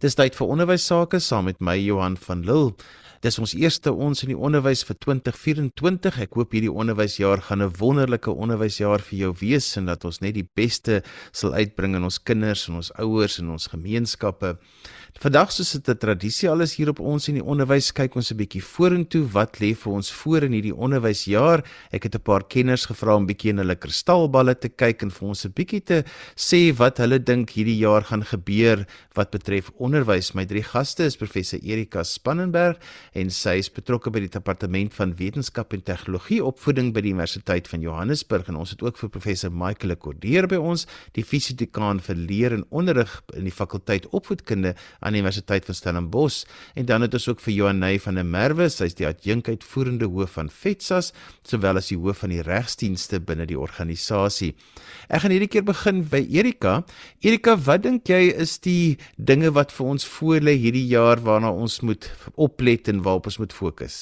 Dis tyd vir onderwys sake saam met my Johan van Lille. Dis ons eerste ons in die onderwys vir 2024. Ek hoop hierdie onderwysjaar gaan 'n wonderlike onderwysjaar vir jou wees en dat ons net die beste sal uitbring in ons kinders en ons ouers en ons gemeenskappe. Vandag soos dit 'n tradisie al is hier op ons in die onderwys kyk ons 'n bietjie vorentoe wat lê vir ons voor in hierdie onderwysjaar. Ek het 'n paar kenners gevra om bietjie in hulle kristalballe te kyk en vir ons 'n bietjie te sê wat hulle dink hierdie jaar gaan gebeur wat betref onderwys. My drie gaste is professor Erika Spannenberg en sy is betrokke by die departement van wetenskap en tegnologie opvoeding by die Universiteit van Johannesburg en ons het ook vir professor Michael Cordeer by ons, die fisiedekaan vir leer en onderrig in die fakulteit opvoedkunde aan die Universiteit van Stellenbosch en dan het ons ook vir Johanay van der Merwe, sy's die adjunkuitvoerende hoof van FETSAS, sowel as die hoof van die regsdienste binne die organisasie. Ek gaan hierdie keer begin by Erika. Erika, wat dink jy is die dinge wat vir ons voorlê hierdie jaar waarna ons moet oplet en waarop ons moet fokus?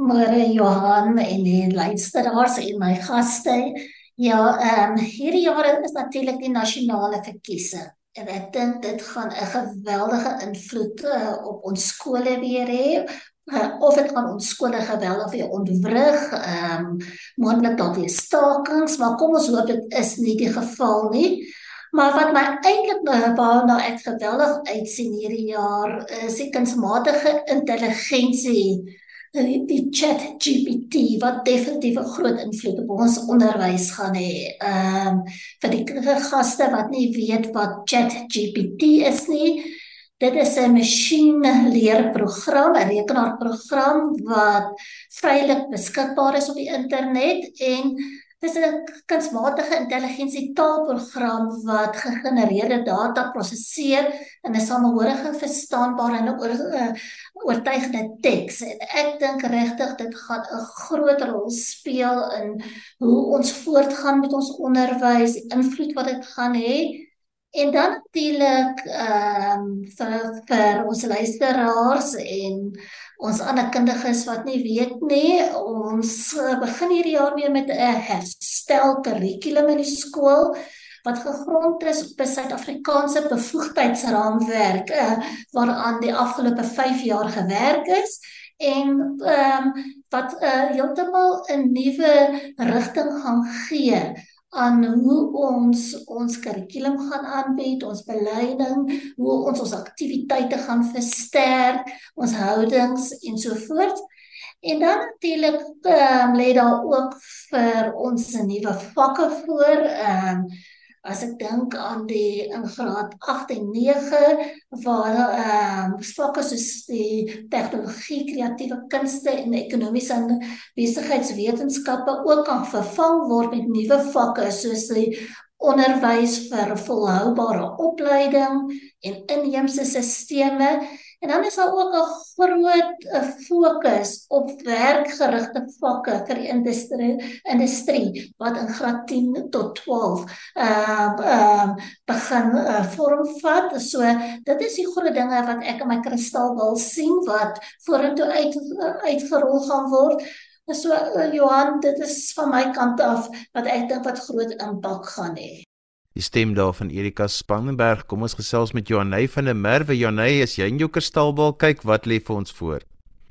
Môre Johan en die luisteraars en my gaste. Ja, ehm um, hierdie jaar is natuurlik die nasionale verkiesing en ek dink dit gaan 'n geweldige invloed uh, op ons skole weer hê. Uh, of dit gaan ons skole geweldig ontwrig ehm um, moontlik dalk weer stakings maar kom ons hoop dit is nie die geval nie. Maar wat my eintlik nou waarna ek geweldig uitsien hierdie jaar is die kunsmatige intelligensie die, die chat GPT wat definitief 'n groot invloed op ons onderwys gaan hê. Ehm um, vir die gaste wat nie weet wat chat GPT is nie, dit is 'n masjienleerprogram, 'n rekenaarprogram wat vrylik beskikbaar is op die internet en Dis 'n kunsmatige intelligensie taalprogram wat gegenereerde data prosesseer in 'n samehorige, verstaanbare en eh, oortuigende teks. En ek dink regtig dit gaan 'n groot rol speel in hoe ons voortgaan met ons onderwys, die invloed wat dit gaan hê. En dan natuurlik ehm um, vir, vir ons luisteraars en ons ander kundiges wat nie weet nie, ons eh, begin hierdie jaar weer met 'n herstel kurrikulum in die skool wat gegrond is op 'n Suid-Afrikaanse bevoegdheidsraamwerk uh, waaraan die afgelope 5 jaar gewerk is en ehm um, wat uh, heeltemal 'n nuwe rigting gaan gee aan hoe ons ons kurrikulum gaan aanbied, ons beleiding, hoe ons ons aktiwiteite gaan versterk, ons houdings en so voort. En dan natuurlik ehm um, lê daar ook vir ons nuwe vakke voor, ehm um, as ek dink aan die in graad 8 en 9 waar ehm uh, vakke soos die tegnologie, kreatiewe kunste en ekonomiese en besigheidswetenskappe ook kan vervang word met nuwe vakke soos die onderwys vir volhoubare opleiding en inheemse stelsels En dan is daar ook 'n groot eh, fokus op werkgerigte vakke vir die industrie industrie wat in graad 10 tot 12 ehm uh, ehm uh, begin uh, vormvat. So dit is die groot dinge wat ek in my kristalbal sien wat vorentoe uit uitgerol gaan word. So uh, Johan, dit is van my kant af wat ek dink wat groot impak gaan hê. Die stem daar van Erika Spannenberg. Kom ons gesels met Johanay van der Merwe. Johanay, as jy in jou kristalbal kyk, wat lê vir ons voor?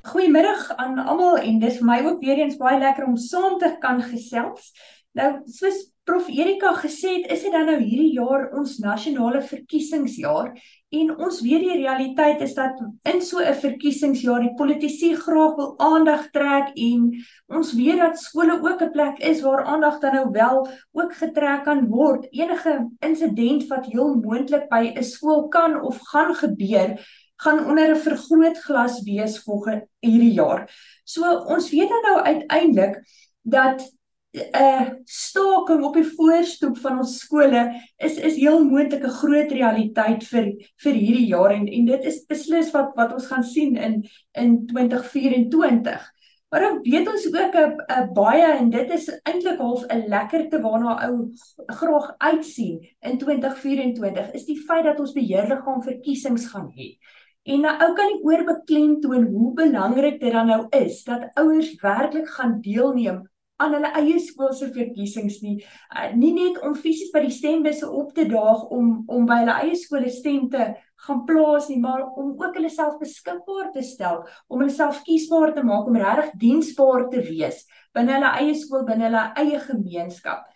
Goeiemiddag aan almal en dis vir my ook weer eens baie lekker om saam te kan gesels. Nou, soos Prof Erika gesê het, is dit dan nou hierdie jaar ons nasionale verkiesingsjaar En ons weet die realiteit is dat in so 'n verkiesingsjaar die politici graag wil aandag trek en ons weet dat skole ook 'n plek is waar aandag dan nou wel ook getrek kan word. Enige insident wat heel moontlik by 'n skool kan of gaan gebeur, gaan onder 'n vergrootglas wees volgende hierdie jaar. So ons weet dan nou uiteindelik dat uh, staking op die voorstoep van ons skole is is heel moontlik 'n groot realiteit vir vir hierdie jaar en en dit is beslis wat wat ons gaan sien in in 2024. Maar dan weet ons ook 'n 'n baie en dit is eintlik half 'n lekkerte waarna ou graag uitsien in 2024 is die feit dat ons beheerliggaam verkiesings gaan hê. En nou ou kan nie oorbeklem toon hoe belangrik dit dan nou is dat ouers werklik gaan deelneem aan hulle eie skoolse verkiesings nie. Uh, nie net om fisies by die stembusse op te daag om om by hulle eie skole stem te gaan plaas nie, maar om ook hulle self beskikbaar te stel, om hulle self kiesbaar te maak om regtig diensbaar te wees binne hulle eie skool, binne hulle eie gemeenskap.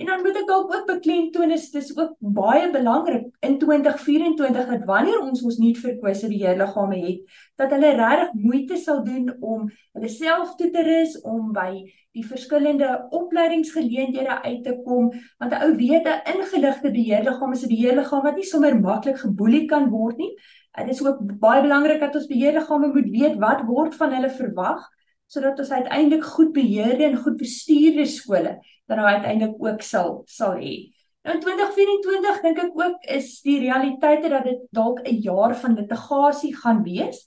En dan moet ek dalk ook beklemtoon is dis ook baie belangrik in 2024 dat wanneer ons ons nie verkose beheerliggame het, dat hulle regtig moeite sal doen om hulle self toe te rus om by die verskillende opleidingsgeleenthede uit te kom, want 'n ou weet 'n ingeligte beheerliggaam is 'n beheerliggaam wat nie sommer maklik geboelie kan word nie. Dit is ook baie belangrik dat ons beheerliggame moet weet wat word van hulle verwag sodat ons uiteindelik goed beheerde en goed bestuurde skole dan nou uiteindelik ook sal sal hê. Nou in 2024 dink ek ook is die realiteite dat dit dalk 'n jaar van litigasie gaan wees.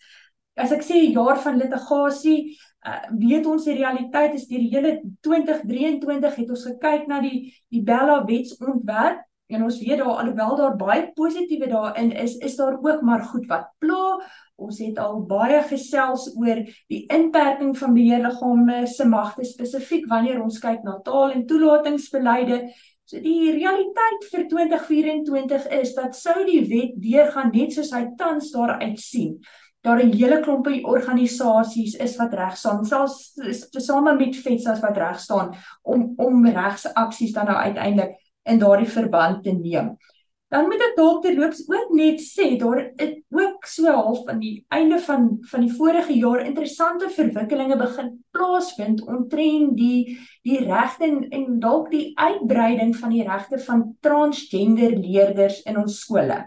As ek sê 'n jaar van litigasie, uh, weet ons die realiteit is die hele 2023 het ons gekyk na die die Bella wetsontwerp en ons weet daar alhoewel daar baie positiewe daarin is, is daar ook maar goed wat pla. Ons het al baie gesels oor die inperking van beheerliggame se magte spesifiek wanneer ons kyk na taal en toelatingsbeleide. So die realiteit vir 2024 is dat sou die wet deurgaan net soos hy tans daar uitsien. Daar 'n hele klompie organisasies is wat reg staan, selfs tesame met FETSAS wat reg staan om om regsaksies dan nou uiteindelik in daardie verband te neem dan moet ek dalk terloops ook net sê daar het ook so half aan die einde van van die vorige jaar interessante verwikkelinge begin plaasvind omtrent die die regte en, en dalk die uitbreiding van die regte van transgender leerders in ons skole.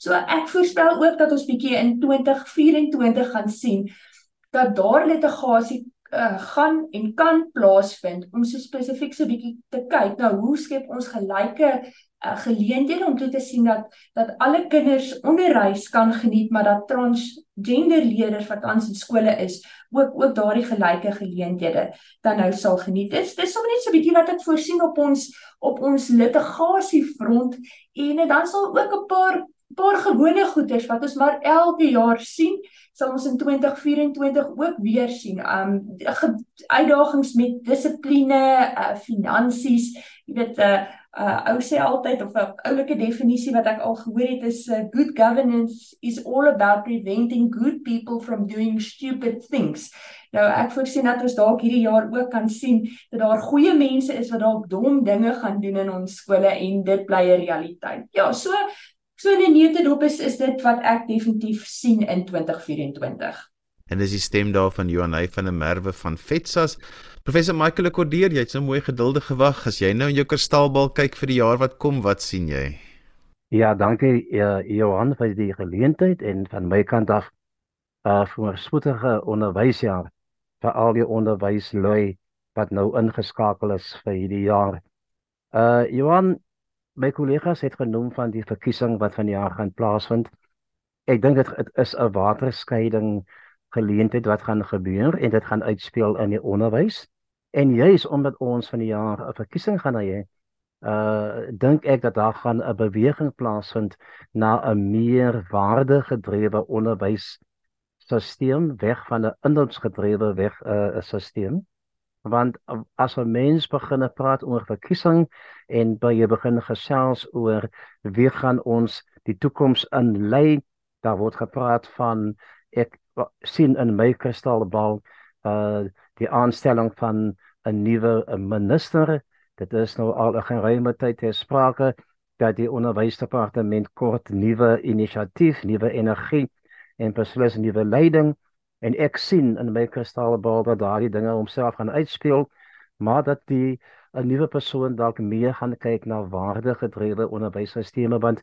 So ek voorspel ook dat ons bietjie in 2024 gaan sien dat daar litigasie uh, gaan en kan plaasvind om so spesifiek so bietjie te kyk nou hoe skep ons gelyke uh, geleenthede om toe te sien dat dat alle kinders onderwys kan geniet maar dat transgender leerders wat aan in skole is ook ook daardie gelyke geleenthede dan nou sal geniet. Dis dis sommer net so 'n bietjie wat ek voorsien op ons op ons litigasiefront en dan sal ook 'n paar paar gewone goeders wat ons maar elke jaar sien sal ons in 2024 ook weer sien. Um uitdagings met dissipline, uh, finansies, jy weet 'n uh, uh ou sê altyd of 'n oulike definisie wat ek al gehoor het is uh, good governance is all about preventing good people from doing stupid things. Nou ek voorsien dat ons dalk hierdie jaar ook kan sien dat daar goeie mense is wat dalk dom dinge gaan doen in ons skole en dit bly 'n realiteit. Ja, so so in 'n neutedop is is dit wat ek definitief sien in 2024. En dis die stem daarvan Johanay van der Merwe van Vetsas. Professor Michael Cordeer, jy het so mooi geduldig gewag. As jy nou in jou kristalbal kyk vir die jaar wat kom, wat sien jy? Ja, dankie uh, Johan vir die geleentheid en van my kant af uh vir 'n spoedige onderwysjaar vir al die onderwyslui wat nou ingeskakel is vir hierdie jaar. Uh Johan, my kollegas het genoem van die verkiesing wat vanjaar gaan plaasvind. Ek dink dit is 'n waterskeiding geleentheid wat gaan gebeur en dit gaan uitspeel in die onderwys. En juis omdat ons van die jaar 'n verkiesing gaan hê, uh dink ek dat daar gaan 'n beweging plaasvind na 'n meer waardegedrewe onderwysstelsel weg van 'n inhoudsgedrewe weg 'n uh, stelsel. Want as 'n mens begin praat oor verkiesing en by jy begin gesels oor wie gaan ons die toekoms inlei, daar word gepraat van ek sien in my kristalbal uh die aanstelling van 'n nuwe minister. Dit is nou al 'n geruime tyd ter sprake dat die onderwysdepartement kort nuwe inisiatief, nuwe energie en beslis nuwe leiding en ek sien in my kristalbal dat daardie dinge homself gaan uitspeel, maar dat die 'n nuwe persoon dalk meer gaan kyk na waardegedrewe onderwysstelsels want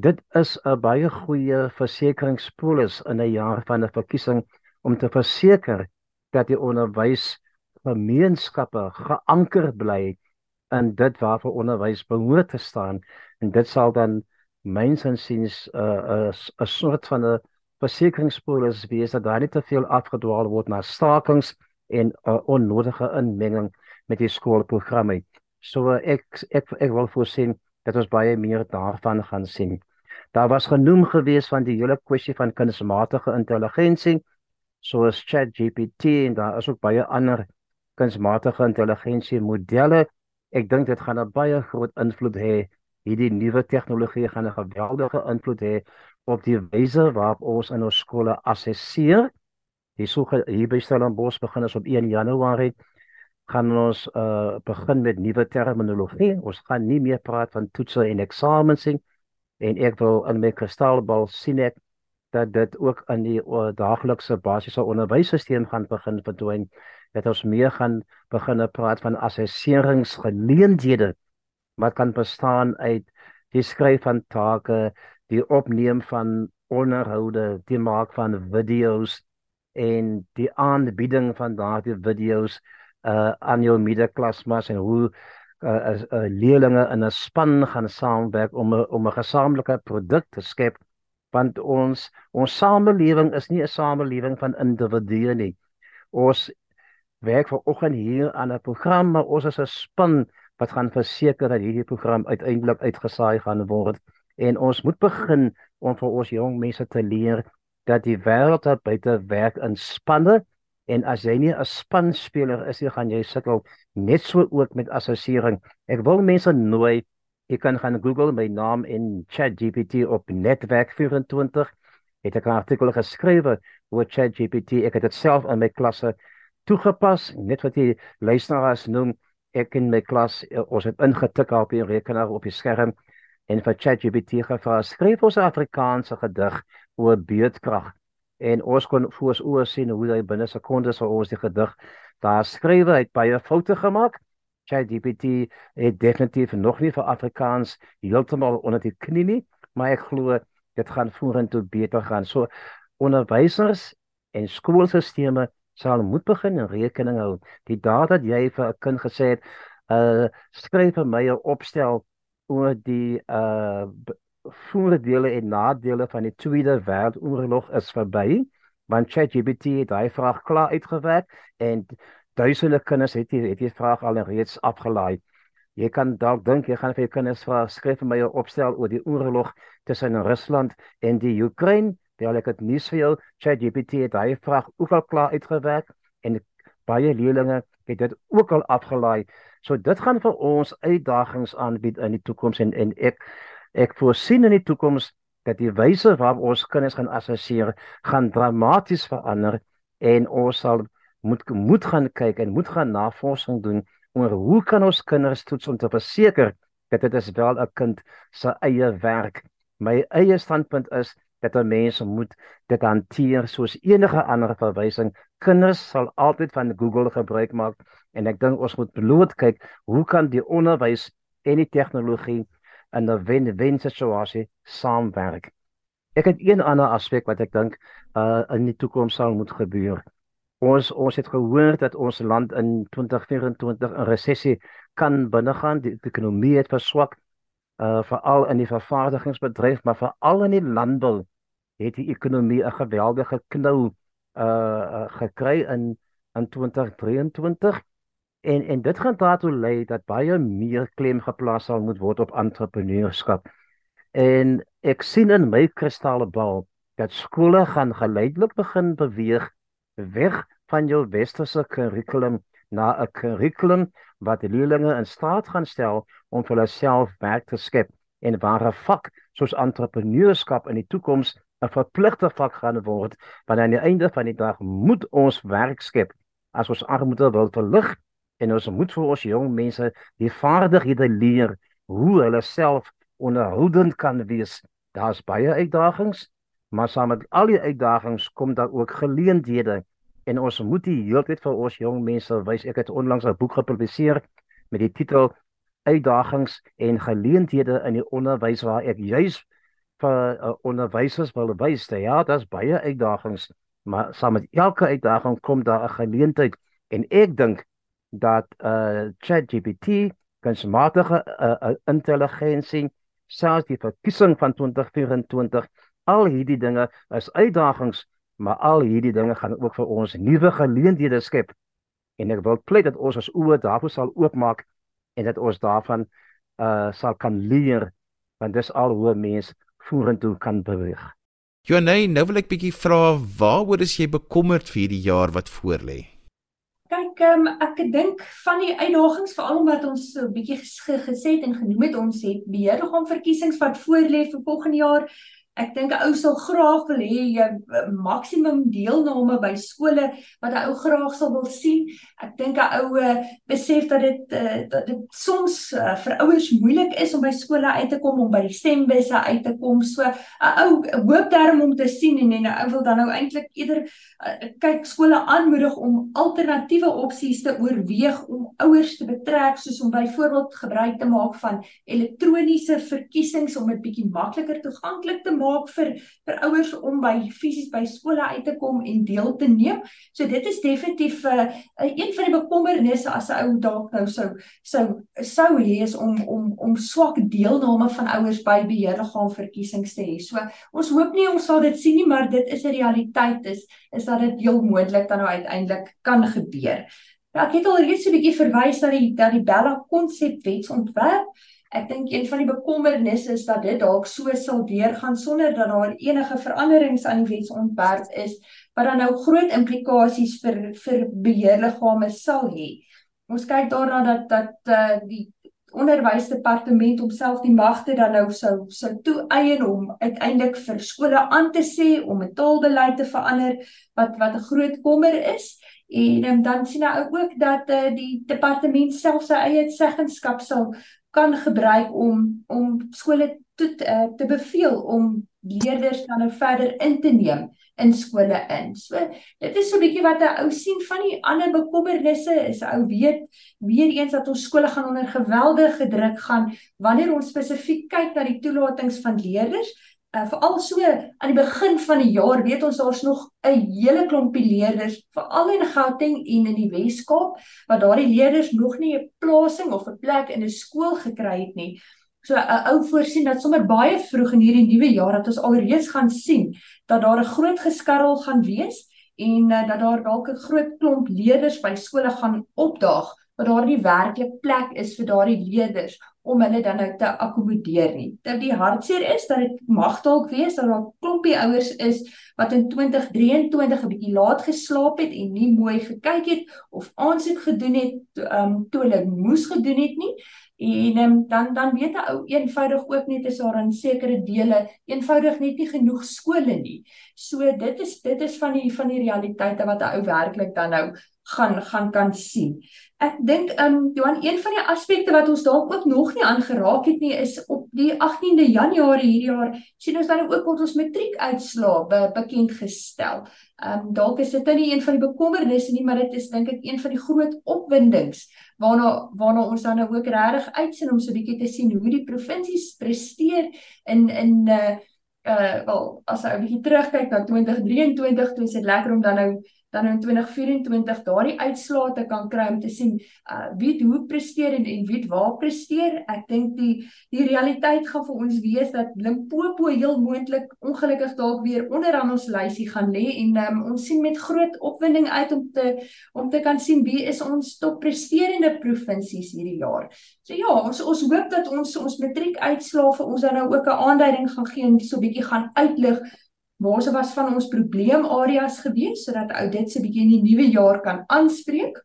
Dit is 'n baie goeie versekeringspolis in 'n jaar van 'n verkiesing om te verseker dat die onderwys gemeenskappe geanker bly in dit waarvoor onderwys behoort te staan. En dit sal dan myns insiens 'n uh, 'n 'n soort van 'n versekeringspolis wees dat daar nie te veel afgedwaal word na stakings en uh, onnodige inmenging met die skoolprogramme. So ek ek ek wil voorsien dat ons baie meer daarvan gaan sien. Daar was genoem gewees van die hele kwessie van kunsmatige intelligensie soos ChatGPT en daar is ook baie ander kunsmatige intelligensie modelle. Ek dink dit gaan 'n baie groot invloed hê. Hierdie nuwe tegnologie gaan 'n geweldige invloed hê op die wyse waarop ons in ons skole assesseer. Soge hier by Stellenbosch begin ons op 1 Januarie gaan ons uh begin met nuwe terminologie. Ons gaan nie meer praat van toetse en eksamens nie. En ek wil in my kristalbal sien ek dat dit ook in die uh, daaglikse basiese onderwysstelsel gaan begin verdwyn. Dat ons meer gaan begin praat van assesseringsgeleenthede wat kan bestaan uit die skryf van take, die opneem van onderhoude, die maak van video's en die aanbieding van daardie video's uh aan jou middelklasmas en hoe uh, uh, uh leerlinge in 'n span gaan saamwerk om 'n om 'n gesamentlike produk te skep want ons ons samelewing is nie 'n samelewing van individue nie. Ons werk vanoggend hier aan 'n program maar ons is 'n span wat gaan verseker dat hierdie program uiteindelik uitgesaai gaan word en ons moet begin om vir ons jong mense te leer dat die wêreld daar buite werk in spanne en as jy nie 'n spanspeler is nie, gaan jy sukkel net so ook met assessering. Ek wil mense nooi, jy kan gaan Google my naam en ChatGPT op netwerk 24. Het ek 'n artikel geskrywe oor ChatGPT. Ek het dit self in my klasse toegepas, net wat die luisteraars noem. Ek in my klas, eh, ons het ingetik op die rekenaar op die skerm en vir ChatGPT gevra, skryf ons 'n Afrikaanse gedig oor beerdkrag en ons kon voor ons oë sien hoe hy binne sekondes vir ons die gedig daar skrywe uit baie foute gemaak. ChatGPT het definitief nog nie vir Afrikaans heeltemal onder die knie nie, maar ek glo dit gaan vorentoe beter gaan. So onderwysers en skoolstelsels sal moet begin rekening hou. Die dae dat jy vir 'n kind gesê het, uh skryf vir my 'n opstel oor die uh voordele en nadele van die Tweede Wêreldoorlog is verby, want ChatGPT het daai vraag klaar uitgewerk en duisende kinders het hier het hier vraag al reeds afgelaai. Jy kan dalk dink jy gaan vir jou kinders vra skryf vir my 'n opstel oor die oorlog tussen Rusland en die Oekraïne. Wel ek het nuus vir jou. ChatGPT het daai vraag ook al klaar uitgewerk en baie leerlinge het dit ook al afgelaai. So dit gaan vir ons uitdagings aanbied in die toekoms en en ek Ek voorsien in die toekoms dat die wyse waarop ons kinders gaan assesseer gaan dramaties verander en ons sal moet moet gaan kyk en moet gaan navorsing doen oor hoe kan ons kinders toets om te verseker dat dit is wel 'n kind se eie werk. My eie standpunt is dat 'n mens moet dit hanteer soos enige ander verwysing. Kinders sal altyd van Google gebruik maak en ek dink ons moet bloot kyk hoe kan die onderwys en die tegnologie in 'n wen-wen situasie saamwerk. Ek het een ander aspek wat ek dink uh in die toekoms sal moet gebeur. Ons ons het gehoor dat ons land in 2024 'n resessie kan binnegaan. Die ekonomie het verswak uh veral in die vervaardigingsbedryf, maar veral in die landbou het die ekonomie 'n geweldige knou uh, uh gekry in in 2023 En en dit gaan daartoe lei dat baie meer klem geplaas sal moet word op entrepreneurskap. En ek sien in my kristale bal dat skole gaan geleidelik begin beweeg weg van jou westerse kurrikulum na 'n kurrikulum wat leerders in staat gaan stel om vir hulself werk te skep. En waar 'n vak soos entrepreneurskap in die toekoms 'n verpligte vak gaan word want aan die einde van die dag moet ons werk skep. As ons armoede wil verlig en ons moet vir ons jong mense die vaardighede leer hoe hulle self onderhoudend kan wees. Daar's baie uitdagings, maar saam met al die uitdagings kom daar ook geleenthede en ons moet die heeltyd vir ons jong mense wys. Ek het onlangs 'n boek gepubliseer met die titel Uitdagings en geleenthede in die onderwys waar ek juis vir uh, onderwysers wil wys dat ja, daar's baie uitdagings, maar saam met elke uitdaging kom daar 'n geleentheid en ek dink dat uh ChatGPT kunsmatige uh, uh, intelligensie selfs die verkiesing van 2024 al hierdie dinge is uitdagings maar al hierdie dinge gaan ook vir ons nuwe geleenthede skep en ek wil pleit dat ons ons oë daarvoor sal oopmaak en dat ons daarvan uh sal kan leer want dis al hoe mens vorentoe kan beweeg. Jonay, nou wil ek bietjie vra waaroor is jy bekommerd vir hierdie jaar wat voorlê? Kyk, um, ek dink van die uitdagings veral omdat ons so 'n bietjie gesê het en genoem het ons het beheerliggaam verkiesings wat voorlê vir volgende jaar Ek dink 'n ou sal graag wil hê jy maksimum deelname by skole wat 'n ou graag sal wil sien. Ek dink 'n ou besef dat dit uh, dat dit soms uh, vir ouers moeilik is om by skole uit te kom om by die stembusse uit te kom. So 'n ou hoop daarom om te sien en 'n ou wil dan nou eintlik eerder uh, kyk skole aanmoedig om alternatiewe opsies te oorweeg om ouers te betrek soos om byvoorbeeld gebruik te maak van elektroniese verkiesings om dit bietjie makliker toeganklik te maak maak vir vir ouers om by fisies by skole uit te kom en deel te neem. So dit is definitief 'n uh, uh, een van die bekommernisse as 'n ou dalk nou sou sou sou hê is om om om swak deelname van ouers by beheerliggaam verkiesings te hê. So ons hoop nie ons sal dit sien nie, maar dit is 'n realiteit is is dat dit heel moontlik dan nou uiteindelik kan gebeur. Nou, ek het al reeds 'n bietjie verwys na die dat die Bella konsepwetsontwerp Ek dink een van die bekommernisse is dat dit dalk so sal deurgaan sonder dat daar enige veranderings aan die wetsontwerp is wat dan nou groot implikasies vir vir beheerliggame sal hê. Ons kyk daarna dat dat uh, die onderwysdepartement homself die magte dan nou sou sou toeëien om uiteindelik vir skole aan te sê om 'n taalbeleid te verander wat wat 'n groot kommer is. En um, dan sien hy ook dat uh, die departement self sy eie seggenskap sal kan gebruik om om skole te uh, te beveel om leerders dan nou verder in te neem in skole in. So dit is so 'n bietjie wat 'n ou sien van die ander bekommernisse is ou weet weer eens dat ons skole gaan onder geweldige druk gaan wanneer ons spesifiek kyk na die toelatings van leerders uh, veral so aan die begin van die jaar weet ons daar's nog 'n hele klompie leerders veral in Gauteng en in die Wes-Kaap wat daardie leerders nog nie 'n plasing of 'n plek in 'n skool gekry het nie. So 'n ou voorsien dat sommer baie vroeg in hierdie nuwe jaar dat ons alreeds gaan sien dat daar 'n groot geskarrel gaan wees en uh, dat daar dalk 'n groot klomp leerders by skole gaan opdaag wat daardie werklike plek is vir daardie leerders om hulle dan nou te akkommodeer nie. Dit die hartseer is dat dit mag dalk wees dat daar 'n klompie ouers is wat in 2023 'n bietjie laat geslaap het en nie mooi gekyk het of aansoek gedoen het um toe hulle moes gedoen het nie. En um, dan dan weet 'n ou eenvoudig ook net is daar in sekere dele eenvoudig net nie genoeg skole nie. So dit is dit is van die van die realiteite wat 'n ou werklik dan nou gaan gaan kan sien. Ek dink um Johan een van die aspekte wat ons dalk ook nog nie aangeraak het nie is op die 18de Januarie hierdie jaar sien ons dan ook ons matriekuitslae be, bekend gestel. Um dalk is dit nou nie een van die bekommernisse nie, maar dit is dink ek een van die groot opwindings waarna waarna ons dan nou ook regtig uitsien om so 'n bietjie te sien hoe die provinsies presteer in in uh uh wel as jy 'n bietjie terugkyk na 2023, toe is dit lekker om dan nou dan in 2024 daardie uitslae kan kry om te sien uh, wie hoe presteer en, en wie waar presteer. Ek dink die die realiteit gaan vir ons wees dat Limpopo heel moontlik ongelukkig dalk weer onderaan ons lysie gaan lê en um, ons sien met groot opwinding uit om te om te kan sien wie is ons top presterende provinsies hierdie jaar. So ja, ons ons hoop dat ons ons matriek uitslae vir ons dan nou ook 'n aanduiding gaan gee en so 'n bietjie gaan uitlig waar se was van ons probleemareas gewees sodat ou dit se bietjie in die nuwe jaar kan aanspreek.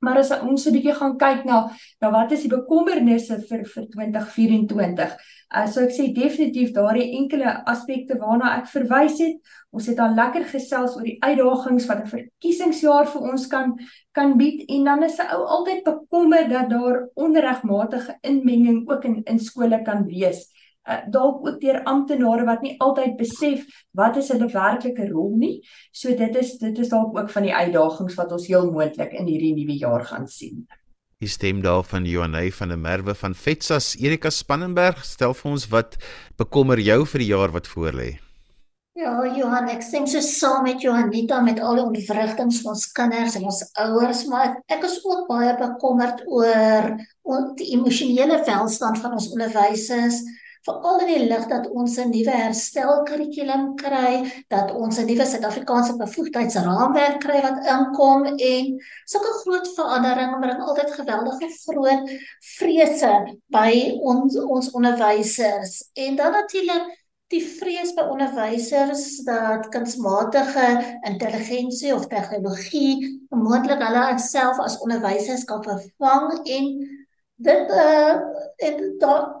Maar as ons 'n bietjie gaan kyk na na wat is die bekommernisse vir vir 2024. Uh so ek sê definitief daardie enkele aspekte waarna ek verwys het. Ons het al lekker gesels oor die uitdagings wat 'n verkiesingsjaar vir ons kan kan bied en dan is 'n ou altyd bekommer dat daar onregmatige inmenging ook in in skole kan wees uh, dalk ook deur amptenare wat nie altyd besef wat is hulle werklike rol nie. So dit is dit is dalk ook van die uitdagings wat ons heel moontlik in hierdie nuwe jaar gaan sien. Die stem daar van Johanay van der Merwe van Vetsas Erika Spannenberg stel vir ons wat bekommer jou vir die jaar wat voorlê. Ja, Johan, ek stem so saam met Johanita met al die ontwrigtings van ons kinders en ons ouers, maar ek is ook baie bekommerd oor die emosionele welstand van ons onderwysers veral in die lig dat ons 'n nuwe herstelkurrikulum kry, dat ons 'n nuwe Suid-Afrikaanse bevoegdheidsraamwerk kry wat inkom en sulke groot veranderinge bring altyd geweldige groot vrese by ons ons onderwysers. En dan natuurlik die vrees by onderwysers dat kunsmatige intelligensie of tegnologie moontlik hulle self as onderwysers kan vervang en dit uh en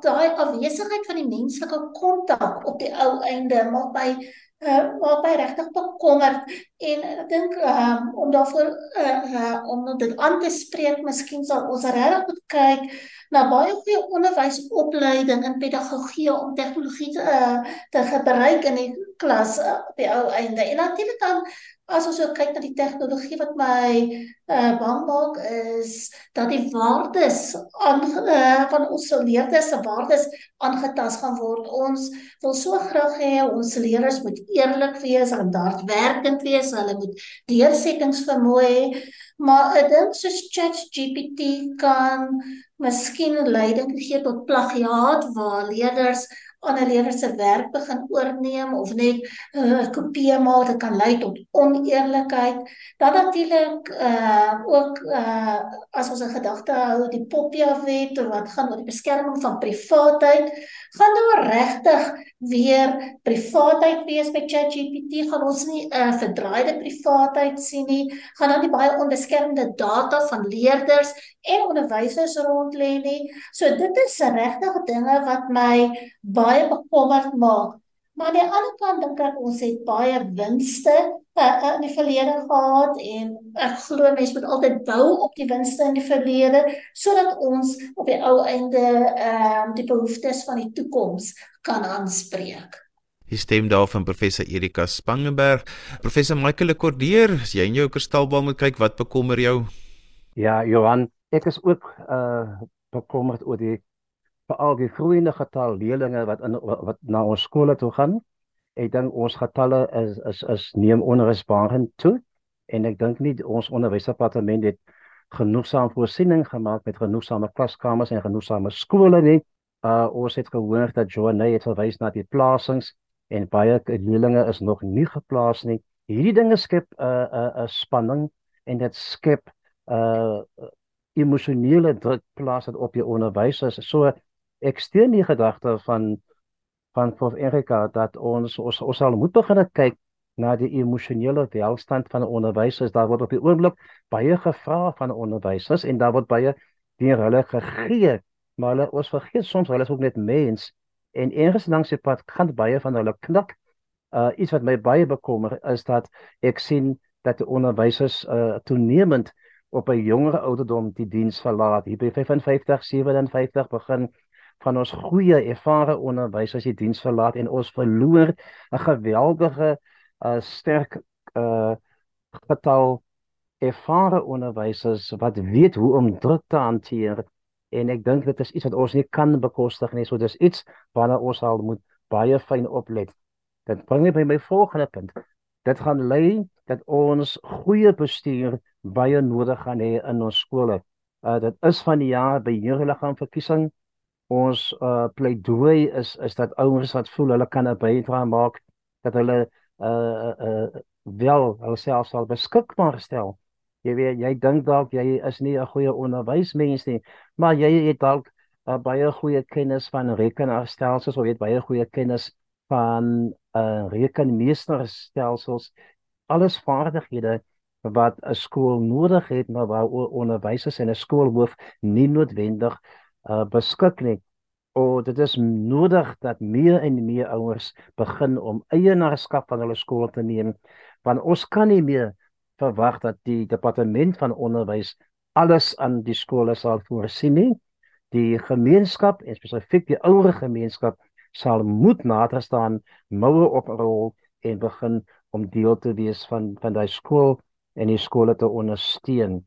daai afwesigheid van die menslike kontak op die ou einde maak by uh maak my regtig bekommerd en ek dink um, om daarvoor uh, uh om dit aan te spreek miskien sal ons regtig moet kyk na baie goeie onderwysopleiding in pedagogie om tegnologie te, uh, te gebruik in die klas uh, op die ou einde. En natuurlik dan as ons ook kyk na die tegnologie wat my uh, bang maak is dat die waardes aan uh, van ons leerders se waardes aangetast gaan word. Ons wil so graag hê ons leerders moet eerlik wees en daadwerkend wees. Hulle moet deursettingsvermoë hê. Maar ek dink soos ChatGPT kan miskien leiding gee tot plagiaat waar leerders ander leerders se werk begin oorneem of net 'n uh, kopie maak dit kan lei tot oneerlikheid. Dan natuurlik uh ook uh as ons 'n gedagte hou die Popia wet wat gaan oor die beskerming van privaatheid, gaan daar regtig weer privaatheid wees by ChatGPT? Gaan ons nie 'n uh, verdraaide privaatheid sien nie? Gaan dan nie baie onbeskermde data van leerders en onderwysers rond lê nie? So dit is regtig dinge wat my baie bekommerd maak. Maar aan die ander kant dink ek ons het baie winste uh, in die verlede gehad en ek glo mense moet altyd bou op die winste in die verlede sodat ons op die ou einde ehm uh, die behoeftes van die toekoms kan aanspreek. Die stem daar van professor Erika Spangenberg. Professor Michael Lekordeer, as jy in jou kristalbal moet kyk, wat bekommer jou? Ja, Johan, ek is ook uh bekommerd oor die veral die groeiende getal leerders wat in wat na ons skole toe gaan. Ek dink ons getalle is is is neem onrusbarend toe en ek dink nie ons onderwysdepartement het genoegsame voorsiening gemaak met genoegsame klaskamers en genoegsame skole nie. Uh ons het gehoor dat Joanne het verwys na die plasings en baie leerlinge is nog nie geplaas nie. Hierdie dinge skep 'n uh, 'n uh, 'n uh, spanning en dit skep 'n uh, emosionele druk plaas dit op jou onderwysers. So ek steun die gedagte van van Prof Erika dat ons ons ons sal moet begin kyk na die emosionele welstand van onderwysers. Daar word op die oomblik baie gevra van onderwysers en daar word baie deur hulle gegee maar hulle ons vergeet soms hulle is ook net mens en eers langs die pad gaan baie van hulle knak. Uh iets wat my baie bekommer is dat ek sien dat die onderwysers uh toenemend op 'n jonger ouderdom die diens verlaat. Hier by 55, 57 begin van ons goeie ervare onderwysers die diens verlaat en ons verloor 'n geweldige uh sterk uh getal ervare onderwysers wat weet hoe om druk te hanteer en ek dink dit is iets wat ons nie kan bekostig nie. So dis iets waarna ons al moet baie fyn oplet. Dit bring my by my volgende punt. Dit gaan lei dat ons goeie bestuur baie nodig gaan hê in ons skole. Uh dit is van die jaar by jeugliggaam verkiesing. Ons uh pleidooi is is dat ouers wat voel hulle kan 'n bydrae maak dat hulle uh uh wel hulself sal beskikbaar stel. Jy weet jy dink dalk jy is nie 'n goeie onderwysmens nie, maar jy het dalk uh, baie goeie kennis van rekenaarstelsels of jy het baie goeie kennis van uh, rekenmeesterstelsels, alles vaardighede wat 'n skool nodig het maar waar onderwysers en 'n skoolhoof nie noodwendig uh, beskik nie. O, dit is nodig dat meer en meer ouers begin om eienaarskap van hulle skool te neem, want ons kan nie meer verwag dat die departement van onderwys alles aan die skole sal voorsien nie. Die gemeenskap, en spesifiek die ouer gemeenskap, sal moet nader staan, moue oprol en begin om deel te wees van van daai skool en die skole te ondersteun.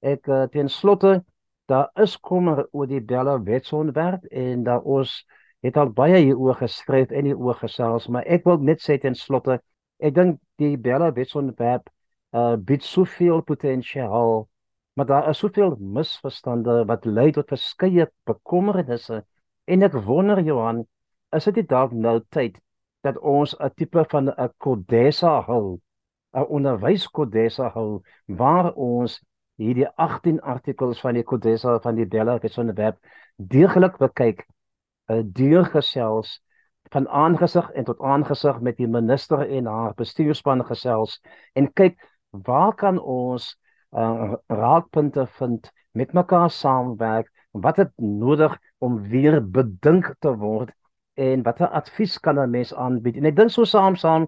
Ek uh, ten slotte daar is kommer oor die Bella wetsontwerp en daar ons het al baie hieroor geskryf en hieroor gesels, maar ek wil net sê ten slotte, ek dink die Bella wetsontwerp uh bied soveel potensiaal maar daar is soveel misverstande wat lei tot verskeie bekommernisse. En ek wonder Johan is dit dalk nou tyd dat ons 'n tipe van 'n kodessa hou 'n onderwyskodessa hou waar ons hierdie 18 artikels van die kodessa van die Bella Wetsonde web deeglik bekyk 'n uh, deurgesels van aangesig en tot aangesig met die minister en haar bestuurspan gesels en kyk waar kan ons uh, raakpunte vind met mekaar saamwerk wat het nodig om weer bedink te word en watter advies kan 'n mens aanbied. En ek dink so saam saam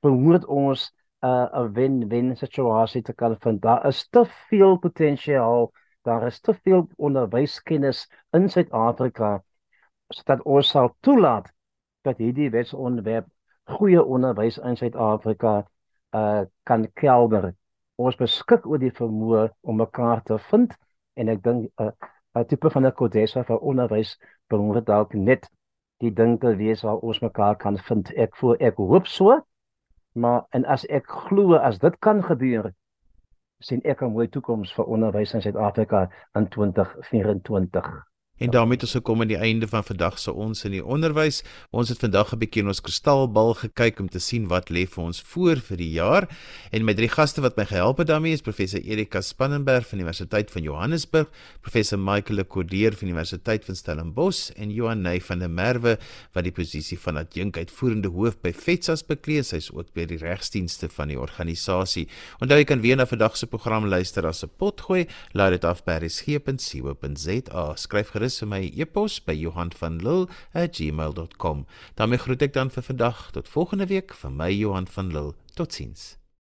behoort ons uh, 'n wen-wen situasie te kan vind daar is te veel potensiaal daar is te veel onderwyskennis in Suid-Afrika sodat ons sal toelaat dat hierdie wetsontwerp goeie onderwys in Suid-Afrika uh kan kelder. Ons beskik oor die vermoë om mekaar te vind en ek dink 'n uh, 'n tipe van 'n kodessa vir onderwys behoort dalk net die ding te wees waar ons mekaar kan vind. Ek voel ek hoop so. Maar en as ek glo as dit kan gebeur, sien ek 'n mooi toekoms vir onderwys in Suid-Afrika in 2024. En daarmee het ons gekom aan die einde van vandag se ons in die onderwys. Ons het vandag 'n bietjie in ons kristalbal gekyk om te sien wat lê vir ons voor vir die jaar. En my drie gaste wat my gehelp het daarmee is professor Erika Spannenberg van Universiteit van Johannesburg, professor Michael Lekordeer van Universiteit van Stellenbosch en Johan Ney van der Merwe wat die posisie van adjunk uitvoerende hoof by FETSAS beklee. Sy is ook by die regsdienste van die organisasie. Onthou jy kan weer na vandag se program luister as 'n potgooi. Laat dit af by resgep.co.za. Skryf gerus gerus my e-pos by Johanvanlull@gmail.com. daarmee groet ek dan vir vandag tot volgende week van my Johan van Lille. Totsiens.